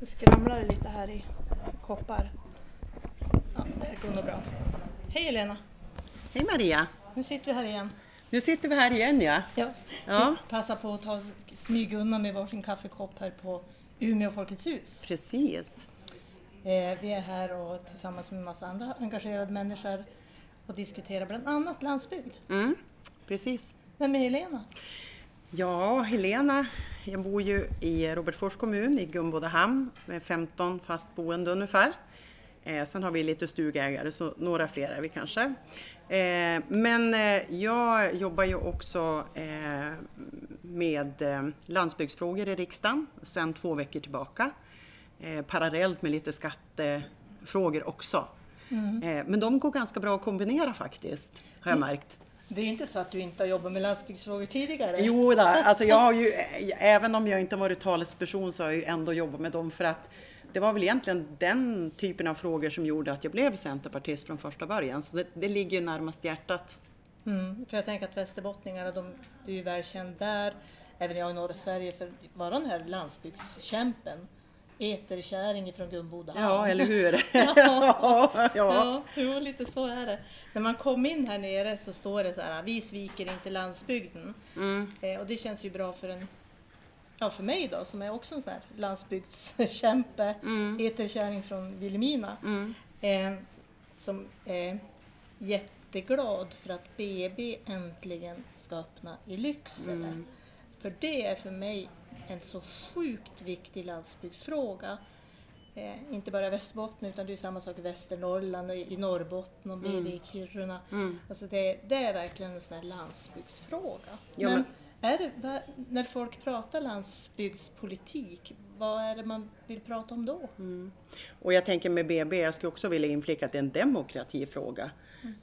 Det skramlar lite här i koppar. Ja, det går nog bra. Hej Helena! Hej Maria! Nu sitter vi här igen. Nu sitter vi här igen ja. Ja. Ja. Vi passar på att ta smyga undan med varsin kaffekopp här på Umeå Folkets hus. Precis. Eh, vi är här och tillsammans med en massa andra engagerade människor och diskuterar bland annat landsbygd. Mm, precis. Vem är Helena? Ja, Helena, jag bor ju i Robertsfors kommun i Gumbodahamn med 15 fast boende ungefär. Eh, sen har vi lite stugägare, så några fler är vi kanske. Eh, men eh, jag jobbar ju också eh, med eh, landsbygdsfrågor i riksdagen sedan två veckor tillbaka. Eh, parallellt med lite skattefrågor också. Eh, men de går ganska bra att kombinera faktiskt, har jag märkt. Det är ju inte så att du inte har jobbat med landsbygdsfrågor tidigare. Jo, då, alltså jag har ju, även om jag inte varit talesperson så har jag ju ändå jobbat med dem för att det var väl egentligen den typen av frågor som gjorde att jag blev centerpartist från första början. Så det, det ligger ju närmast hjärtat. Mm, för jag tänker att västerbottningarna, de, du är ju välkänd där. Även jag i norra Sverige för vara den här landsbygdskämpen. Eterkärring ifrån Gumboda. Ja, eller hur? ja, ja, ja. ja, jo, lite så är det. När man kom in här nere så står det så här, vi sviker inte landsbygden. Mm. Eh, och det känns ju bra för en Ja, för mig då, som är också en sån här landsbygdskämpe, Mm. eterkärring från Vilhelmina, Mm. eh, som är jätteglad för att BB äntligen ska öppna i Lycksele. Mm. För det är för mig en så sjukt viktig landsbygdsfråga. Eh, inte bara i Västerbotten utan det är samma sak i Västernorrland och i Norrbotten och BB i Kiruna. Mm. Alltså det, det är verkligen en sån här landsbygdsfråga. Ja, men är det, när folk pratar landsbygdspolitik, vad är det man vill prata om då? Mm. Och jag tänker med BB, jag skulle också vilja inflika att det är en demokratifråga.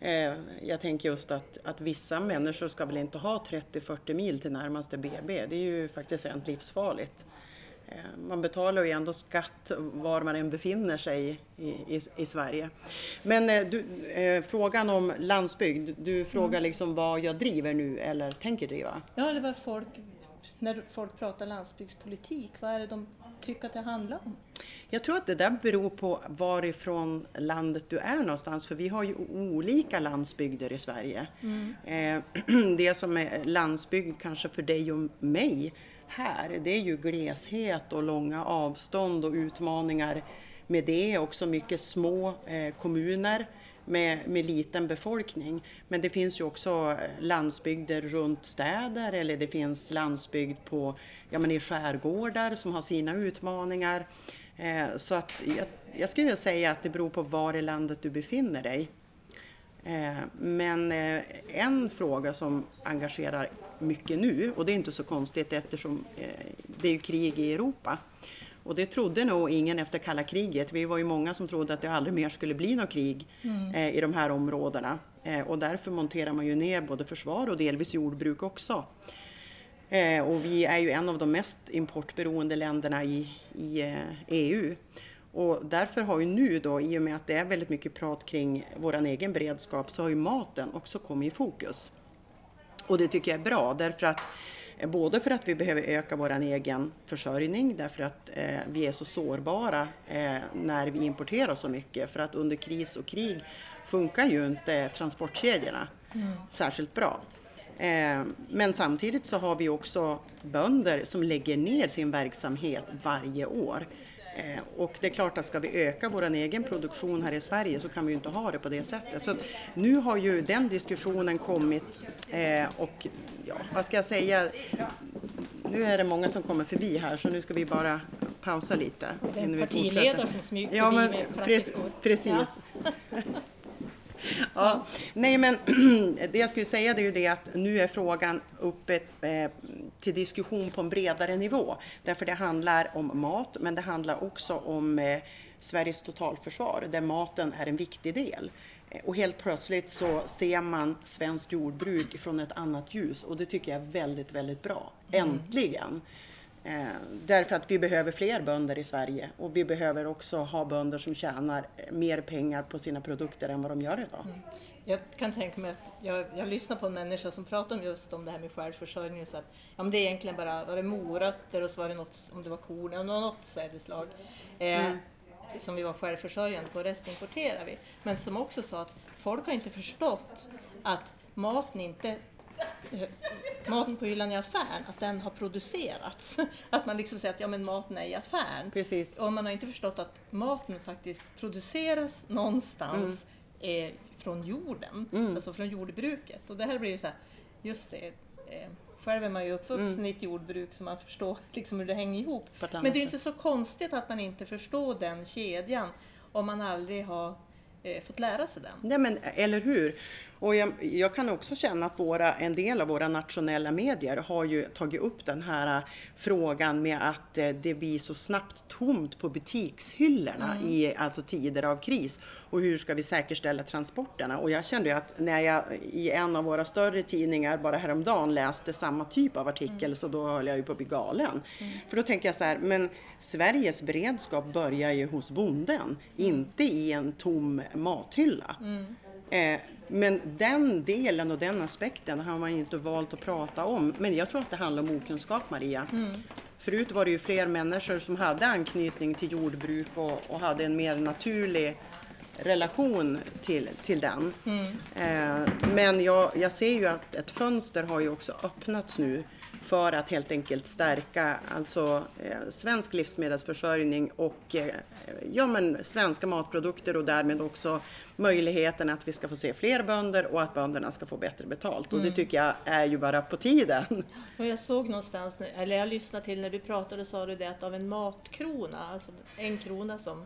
Eh, jag tänker just att, att vissa människor ska väl inte ha 30-40 mil till närmaste BB. Det är ju faktiskt rent livsfarligt. Eh, man betalar ju ändå skatt var man än befinner sig i, i, i Sverige. Men eh, du, eh, frågan om landsbygd, du frågar liksom vad jag driver nu eller tänker driva? Ja, eller vad folk, när folk pratar landsbygdspolitik, vad är det de tycker att det handlar om? Jag tror att det där beror på varifrån landet du är någonstans, för vi har ju olika landsbygder i Sverige. Eh, Det som är landsbygd kanske för dig och mig här, det är ju gleshet och långa avstånd och utmaningar med det. Också mycket små eh, kommuner med, med liten befolkning. Men det finns ju också eh, landsbygder runt städer eller det finns landsbygd på, ja, men i skärgårdar som har sina utmaningar. Eh, så att jag, jag skulle säga att det beror på var i landet du befinner dig. Eh, Men eh, en fråga som engagerar mycket nu, och det är inte så konstigt eftersom eh, det är ju krig i Europa. Och det trodde nog ingen efter kalla kriget. Vi var ju många som trodde att det aldrig mer skulle bli något krig eh, i de här områdena. Eh, Och därför monterar man ju ner både försvar och delvis jordbruk också. Eh, och vi är ju en av de mest importberoende länderna i, i eh, EU. Och därför har ju nu då, i och med att det är väldigt mycket prat kring vår egen beredskap, så har ju maten också kommit i fokus. Och det tycker jag är bra, därför att både för att vi behöver öka vår egen försörjning, därför att eh, vi är så sårbara eh, när vi importerar så mycket. För att under kris och krig funkar ju inte transportkedjorna särskilt bra. Eh, Men samtidigt så har vi också bönder som lägger ner sin verksamhet varje år. Eh, Och det är klart att ska vi öka vår egen produktion här i Sverige så kan vi ju inte ha det på det sättet. Så nu har ju den diskussionen kommit eh, och ja, vad ska jag säga? Nu är det många som kommer förbi här så nu ska vi bara pausa lite. Det är en partiledare som smyger Ja, förbi men med klackskor. precis. Ja. Ja, nej men det jag skulle säga det är ju det att nu är frågan uppe eh, till diskussion på en bredare nivå. Därför det handlar om mat, men det handlar också om eh, Sveriges totalförsvar, där maten är en viktig del. Eh, Och helt plötsligt så ser man svenskt jordbruk från ett annat ljus och det tycker jag är väldigt, väldigt bra. Äntligen! Eh, därför att vi behöver fler bönder i Sverige och vi behöver också ha bönder som tjänar mer pengar på sina produkter än vad de gör idag. Mm. Jag kan tänka mig att jag, jag lyssnar på en människa som pratar om just om det här med självförsörjning. Så att, ja, men det är egentligen bara var det morötter och så var det något, om det var korn, om det var något sädesslag. Eh, mm. Som vi var självförsörjande på, resten importerar vi. Men som också sa att folk har inte förstått att maten inte maten på hyllan i affären, att den har producerats. Att man liksom säger att ja, men maten är i affären. Precis. Och man har inte förstått att maten faktiskt produceras någonstans mm. eh, från jorden, mm. alltså från jordbruket. Och det här blir ju så här, just det, eh, själv är man ju uppvuxen mm. i ett jordbruk så man förstår liksom hur det hänger ihop. Men det är ju inte så konstigt att man inte förstår den kedjan om man aldrig har eh, fått lära sig den. Nej men eller hur! Och jag, jag, kan också känna att våra, en del av våra nationella medier har ju tagit upp den här äh, frågan med att äh, det blir så snabbt tomt på butikshyllorna mm. i alltså tider av kris. Och hur ska vi säkerställa transporterna? Och jag kände ju att när jag i en av våra större tidningar bara häromdagen läste samma typ av artikel mm. så då höll jag ju på att bli galen. Mm. För då tänker jag så här, men Sveriges beredskap börjar ju hos bonden, mm. inte i en tom mathylla. Eh, men den delen och den aspekten har man inte valt att prata om. Men jag tror att det handlar om okunskap Maria. Mm. Förut var det ju fler människor som hade anknytning till jordbruk och, och hade en mer naturlig relation till, till den. Mm. Eh, men jag, jag ser ju att ett fönster har ju också öppnats nu för att helt enkelt stärka alltså, eh, svensk livsmedelsförsörjning och eh, ja, men, svenska matprodukter och därmed också möjligheten att vi ska få se fler bönder och att bönderna ska få bättre betalt. Mm. Och det mm. tycker jag är ju bara på tiden. Och jag såg någonstans, eller jag lyssnade till när du pratade, sa du det att av en matkrona, alltså en krona som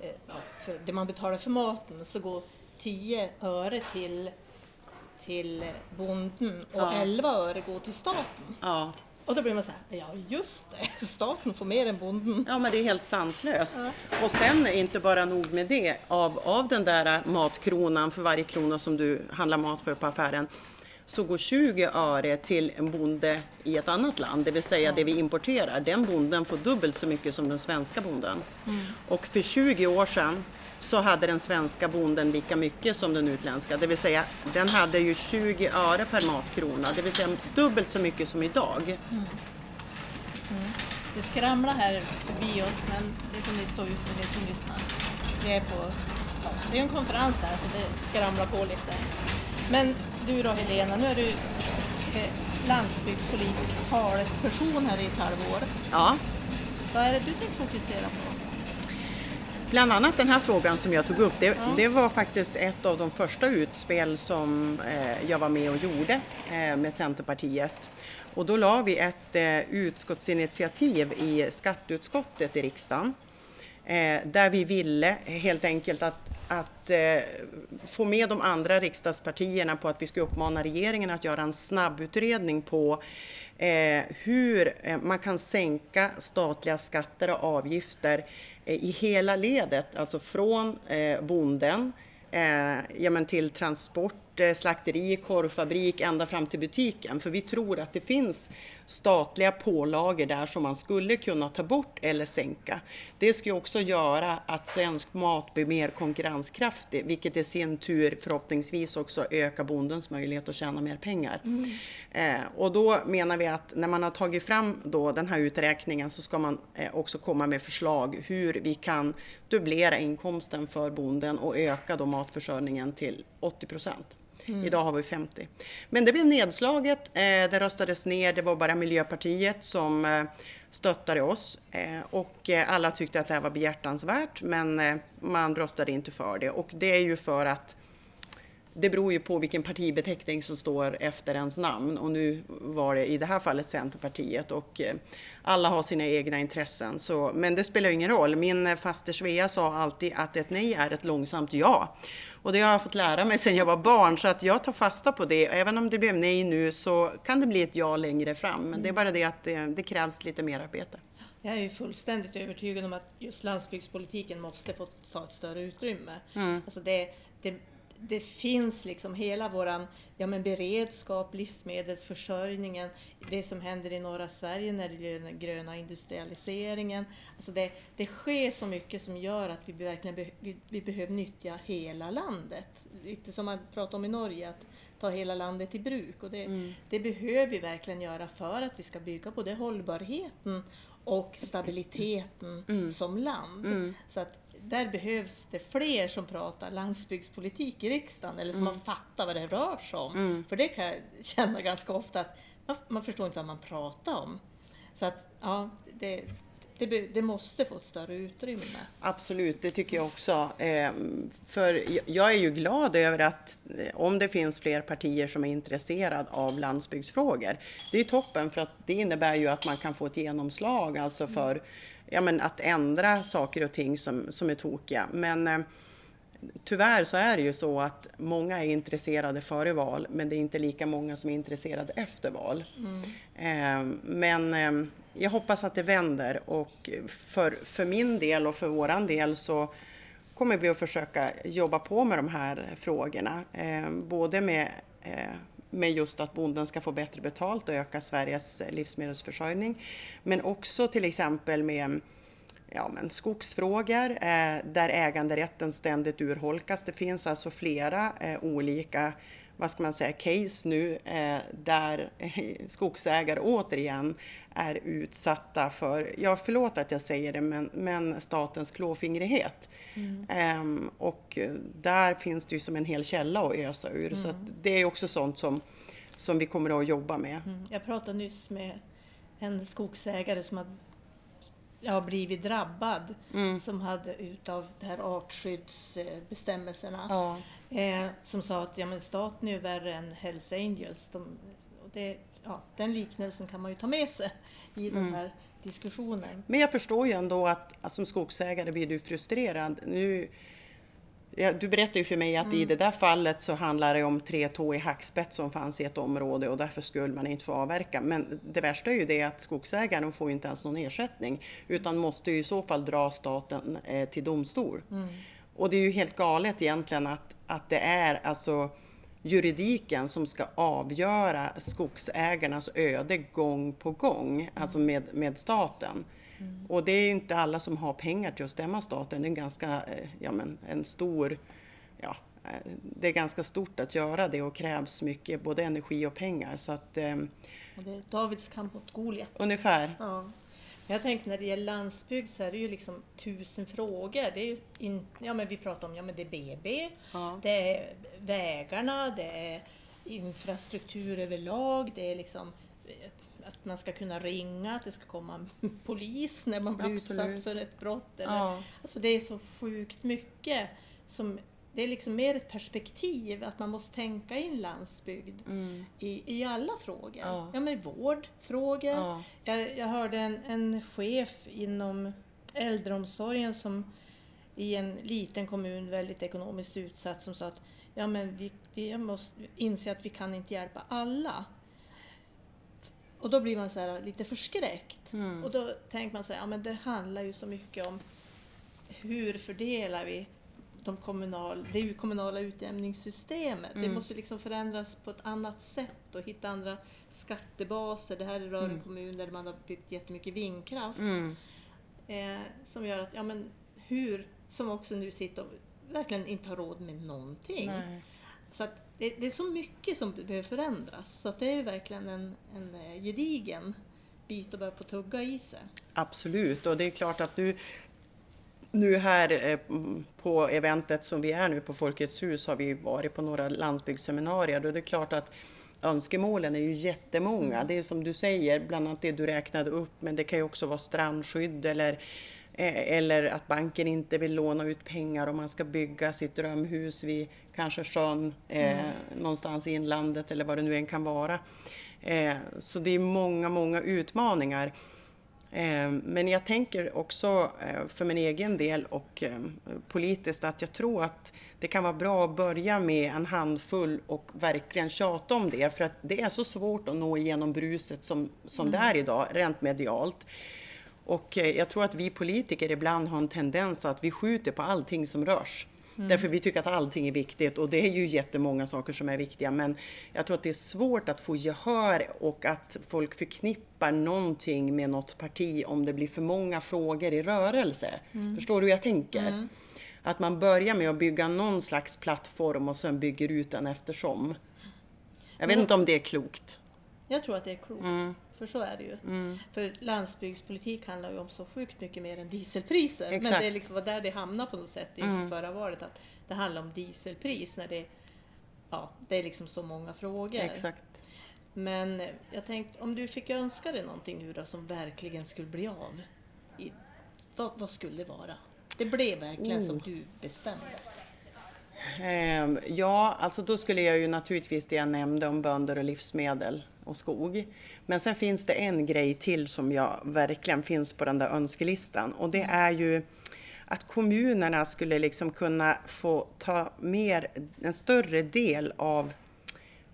eh, det man betalar för maten, så går 10 öre till till bonden och ja. 11 öre går till staten. Ja. Och då blir man så här, ja just det, staten får mer än bonden. Ja men det är helt sanslöst. Ja. Och sen inte bara nog med det, av, av den där matkronan för varje krona som du handlar mat för på affären så går 20 öre till en bonde i ett annat land, det vill säga det vi importerar. Den bonden får dubbelt så mycket som den svenska bonden. Mm. Och för 20 år sedan så hade den svenska bonden lika mycket som den utländska. Det vill säga, den hade ju 20 öre per matkrona, det vill säga dubbelt så mycket som idag. Mm. Mm. Det skramlar här förbi oss, men det får ni stå ut med, ni som lyssnar. Det är, på, ja, det är en konferens här, så det skramlar på lite. Men du då Helena, nu är du eh, landsbygdspolitisk talesperson här i ett halvår. Ja. Vad är det du tänker fokusera på? Bland annat den här frågan som jag tog upp, det, mm. det var faktiskt ett av de första utspel som eh, jag var med och gjorde eh, med Centerpartiet. Och då la vi ett eh, utskottsinitiativ i skatteutskottet i riksdagen eh, där vi ville helt enkelt att, att eh, få med de andra riksdagspartierna på att vi ska uppmana regeringen att göra en snabbutredning på eh, hur eh, man kan sänka statliga skatter och avgifter Eh, i hela ledet, alltså från eh, bonden eh, ja, men till transport, eh, slakteri, korvfabrik ända fram till butiken. För vi tror att det finns statliga pålagor där som man skulle kunna ta bort eller sänka. Det skulle också göra att svensk mat blir mer konkurrenskraftig, vilket i sin tur förhoppningsvis också ökar bondens möjlighet att tjäna mer pengar. Mm. Eh, och då menar vi att när man har tagit fram då den här uträkningen så ska man eh, också komma med förslag hur vi kan dubblera inkomsten för bonden och öka då matförsörjningen till 80 procent. Mm. Idag har vi 50. Men det blev nedslaget, eh, det röstades ner, det var bara Miljöpartiet som eh, stöttade oss eh, och eh, alla tyckte att det här var behjärtansvärt men eh, man röstade inte för det och det är ju för att det beror ju på vilken partibeteckning som står efter ens namn och nu var det i det här fallet Centerpartiet och eh, alla har sina egna intressen. Så, men det spelar ingen roll. Min faster Svea sa alltid att ett nej är ett långsamt ja. Och det har jag fått lära mig sedan jag var barn så att jag tar fasta på det. Även om det blev nej nu så kan det bli ett ja längre fram. Men det är bara det att det, det krävs lite mer arbete. Jag är ju fullständigt övertygad om att just landsbygdspolitiken måste få ta ett större utrymme. Mm. Alltså det, det, det finns liksom hela våran ja, men beredskap, livsmedelsförsörjningen, det som händer i norra Sverige när det gäller den gröna industrialiseringen. Alltså det, det sker så mycket som gör att vi verkligen be, vi, vi behöver nyttja hela landet. Lite som man pratar om i Norge, att ta hela landet i bruk. Och det, mm. det behöver vi verkligen göra för att vi ska bygga både hållbarheten och stabiliteten mm. som land. Mm. Så att där behövs det fler som pratar landsbygdspolitik i riksdagen eller som mm. har fattat vad det rör sig om. Mm. För det kan jag känna ganska ofta att man, man förstår inte vad man pratar om. Så att ja, det, det, det, måste få ett större utrymme. Absolut, det tycker jag också. Ehm, för jag är ju glad över att eh, om det finns fler partier som är intresserade av landsbygdsfrågor. Det är toppen för att det innebär ju att man kan få ett genomslag alltså för mm ja, men att ändra saker och ting som, som är tokiga. Men eh, tyvärr så är det ju så att många är intresserade före val, men det är inte lika många som är intresserade efter val. Mm. Eh, men eh, jag hoppas att det vänder och för, för min del och för våran del så kommer vi att försöka jobba på med de här frågorna. Både med med just att bonden ska få bättre betalt och öka Sveriges livsmedelsförsörjning. Men också till exempel med ja, men skogsfrågor eh, där äganderätten ständigt urholkas. Det finns alltså flera eh, olika vad ska man säga, case nu eh, där skogsägare återigen är utsatta för, ja förlåt att jag säger det, men, men statens klåfingrighet. Mm. Um, och där finns det ju som en hel källa att ösa ur. Mm. Så det är också sånt som, som vi kommer att jobba med. Mm. Jag pratade nyss med en skogsägare som har ja, blivit drabbad mm. som hade utav de här artskyddsbestämmelserna. Ja. Eh, som sa att ja, men staten är ju värre än Hells Angels. De, och det, ja, den liknelsen kan man ju ta med sig i mm. den här diskussionen. Men jag förstår ju ändå att, att som skogsägare blir du frustrerad. Nu, du berättade ju för mig att mm. i det där fallet så handlar det om tre tå i hackspett som fanns i ett område och därför skulle man inte få avverka. Men det värsta är ju det att skogsägaren får inte ens någon ersättning utan måste ju i så fall dra staten eh, till domstol. Mm. Och det är ju helt galet egentligen att, att det är alltså juridiken som ska avgöra skogsägarnas öde gång på gång, mm. alltså med, med staten. Mm. Och det är ju inte alla som har pengar till att stämma staten. Det är en ganska, eh, ja men en stor, ja, eh, det är ganska stort att göra det och krävs mycket både energi och pengar. Så att, eh, och det är Davids kamp mot Goliat. Ungefär. Ja. Jag tänker när det gäller landsbygd så är det ju liksom tusen frågor. Det är in, ja, men vi pratar om ja, men det är BB, ja. det är vägarna, det är infrastruktur överlag, det är liksom att man ska kunna ringa, att det ska komma polis när man blir Absolut. utsatt för ett brott. Eller, ja. Alltså det är så sjukt mycket som det är liksom mer ett perspektiv, att man måste tänka in landsbygd mm. i, i alla frågor. Ja. ja men vårdfrågor. Ja. Jag, jag hörde en, en chef inom äldreomsorgen som i en liten kommun, väldigt ekonomiskt utsatt, som sa att ja, men vi, vi måste inse att vi kan inte hjälpa alla. Och då blir man så här, lite förskräckt. Mm. Och då tänker man så här, ja, men det handlar ju så mycket om hur fördelar vi de kommunal, det kommunala utjämningssystemet. Mm. Det måste liksom förändras på ett annat sätt och hitta andra skattebaser. Det här rör mm. en kommun där man har byggt jättemycket vindkraft. Mm. Eh, som gör att, ja men hur, som också nu sitter och verkligen inte har råd med någonting. Nej. Så det, det, är så mycket som behöver förändras. Så att det är verkligen en, en eh, gedigen bit att börja på tugga i sig. Absolut, och det är klart att nu nu här eh, på eventet som vi är nu på Folkets hus har vi varit på några landsbygdsseminarier och det är klart att önskemålen är ju jättemånga. Mm. Det är som du säger, bland annat det du räknade upp, men det kan ju också vara strandskydd eller eller att banken inte vill låna ut pengar om man ska bygga sitt drömhus vid kanske sjön eh, mm. någonstans i inlandet eller vad det nu än kan vara. Eh, så det är många, många utmaningar. Eh, men jag tänker också eh, för min egen del och eh, politiskt att jag tror att det kan vara bra att börja med en handfull och verkligen tjata om det för att det är så svårt att nå igenom bruset som, som mm. det är idag, rent medialt. Och jag tror att vi politiker ibland har en tendens att vi skjuter på allting som rörs. Därför vi tycker att allting är viktigt och det är ju jättemånga saker som är viktiga men jag tror att det är svårt att få gehör och att folk förknippar någonting med något parti om det blir för många frågor i rörelse. Förstår du hur jag tänker? Att man börjar med att bygga någon slags plattform och sen bygger ut den eftersom. Jag vet inte om det är klokt. Jag tror att det är klokt, Mm. För så är det ju. För landsbygdspolitik handlar ju om så sjukt mycket mer än dieselpriser. Men Exakt. det är liksom var där det hamnar på något sätt inför förra valet, att det handlar om dieselpris när det, ja, det är liksom så många frågor. Exakt. Men jag tänkte, om du fick önska dig någonting nu då som verkligen skulle bli av, i, vad, vad skulle det vara? Det blev verkligen Oh. som du bestämde. Ehm, ja, alltså då skulle jag ju naturligtvis det jag nämnde om bönder och livsmedel och skog. Men sen finns det en grej till som jag verkligen finns på den där önskelistan och det är ju att kommunerna skulle liksom kunna få ta mer, en större del av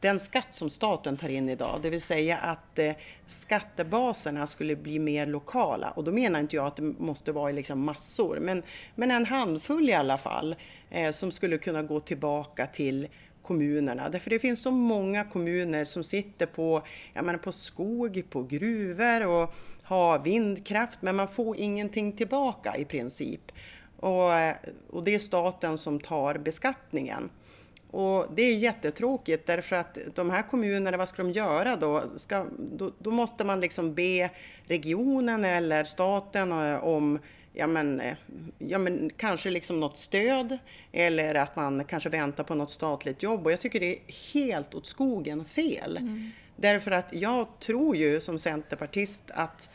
den skatt som staten tar in idag, det vill säga att eh, skattebaserna skulle bli mer lokala. Och då menar inte jag att det måste vara i liksom massor, men, men en handfull i alla fall eh, som skulle kunna gå tillbaka till kommunerna. Därför det finns så många kommuner som sitter på, jag menar, på skog, på gruvor och har vindkraft, men man får ingenting tillbaka i princip. Och, eh, och det är staten som tar beskattningen. Och det är jättetråkigt därför att de här kommunerna, vad ska de göra då? Ska, då, då måste man liksom be regionen eller staten eh, om ja men, eh, ja men kanske liksom något stöd eller att man kanske väntar på något statligt jobb och jag tycker det är helt åt skogen fel. Därför att jag tror ju som centerpartist att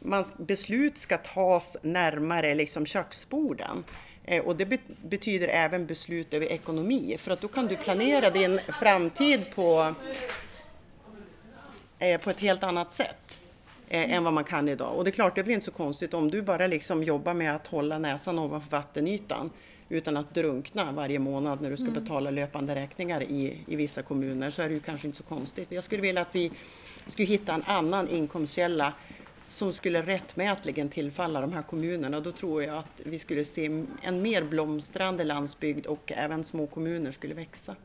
man, beslut ska tas närmare liksom köksborden. Eh, och det be- betyder även beslut över ekonomi, för att då kan du planera din framtid på, eh, på ett helt annat sätt eh, än vad man kan idag. Och det är klart, det blir inte så konstigt om du bara liksom jobbar med att hålla näsan ovanför vattenytan utan att drunkna varje månad när du ska betala löpande räkningar i, i vissa kommuner så är det ju kanske inte så konstigt. Jag skulle vilja att vi skulle hitta en annan inkomstkälla som skulle rättmätligen tillfalla de här kommunerna. Då tror jag att vi skulle se en mer blomstrande landsbygd och även små kommuner skulle växa.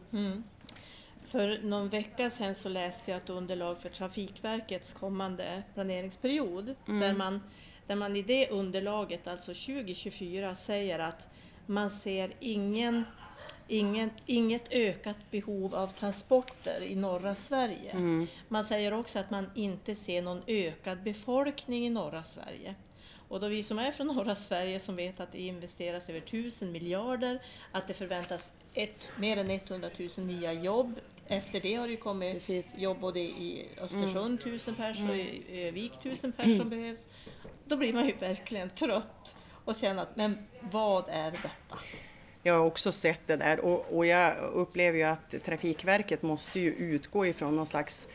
För någon vecka sedan så läste jag ett underlag för Trafikverkets kommande planeringsperiod där, man, där man i det underlaget, alltså 2024, säger att man ser ingen, ingen, inget ökat behov av transporter i norra Sverige. Man säger också att man inte ser någon ökad befolkning i norra Sverige. Och då vi som är från norra Sverige som vet att det investeras över 1000 miljarder, att det förväntas ett, mer än 100 000 nya jobb. Efter det har det ju kommit Precis. jobb både i Östersund, 1000 pers och i Vik 1000 pers som behövs. Då blir man ju verkligen trött och känner att, men vad är detta? Jag har också sett det där och, och jag upplever ju att Trafikverket måste ju utgå ifrån någon slags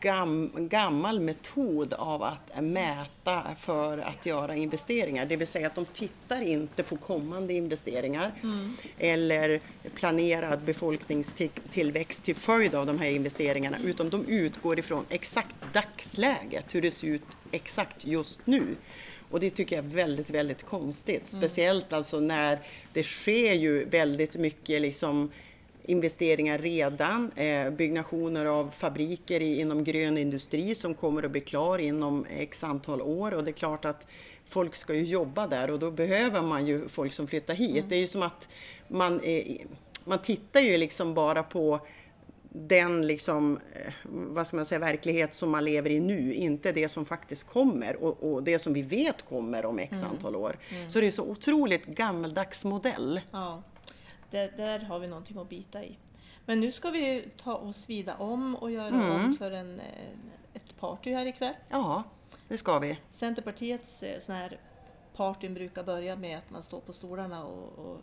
gam, gammal metod av att mäta för att göra investeringar. Det vill säga att de tittar inte på kommande investeringar eller planerad befolkningstillväxt till följd av de här investeringarna utan de utgår ifrån exakt dagsläget, hur det ser ut exakt just nu. Och det tycker jag är väldigt, väldigt konstigt. Speciellt alltså när det sker ju väldigt mycket liksom investeringar redan, eh, byggnationer av fabriker i, inom grön industri som kommer att bli klar inom x antal år och det är klart att folk ska ju jobba där och då behöver man ju folk som flyttar hit. Det är ju som att man, eh, man tittar ju liksom bara på den liksom, eh, vad ska man säga, verklighet som man lever i nu, inte det som faktiskt kommer och, och det som vi vet kommer om x antal år. Så det är så otroligt gammeldags modell. Ja, det, där har vi någonting att bita i. Men nu ska vi ta oss vidare om och göra om för en, eh, ett party här ikväll. Ja, det ska vi. Centerpartiets eh, sån här partyn brukar börja med att man står på stolarna och, och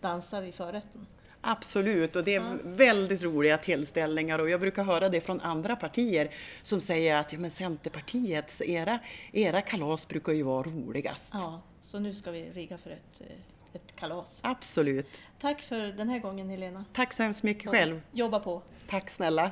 dansar vid förrätten. Absolut, och det är väldigt roliga tillställningar och jag brukar höra det från andra partier som säger att ja, men Centerpartiets, era, era kalas brukar ju vara roligast. Ja, så nu ska vi rigga för ett, eh, ett kalas. Absolut. Tack för den här gången Helena. Tack så hemskt mycket själv. Jobba på! Tack snälla.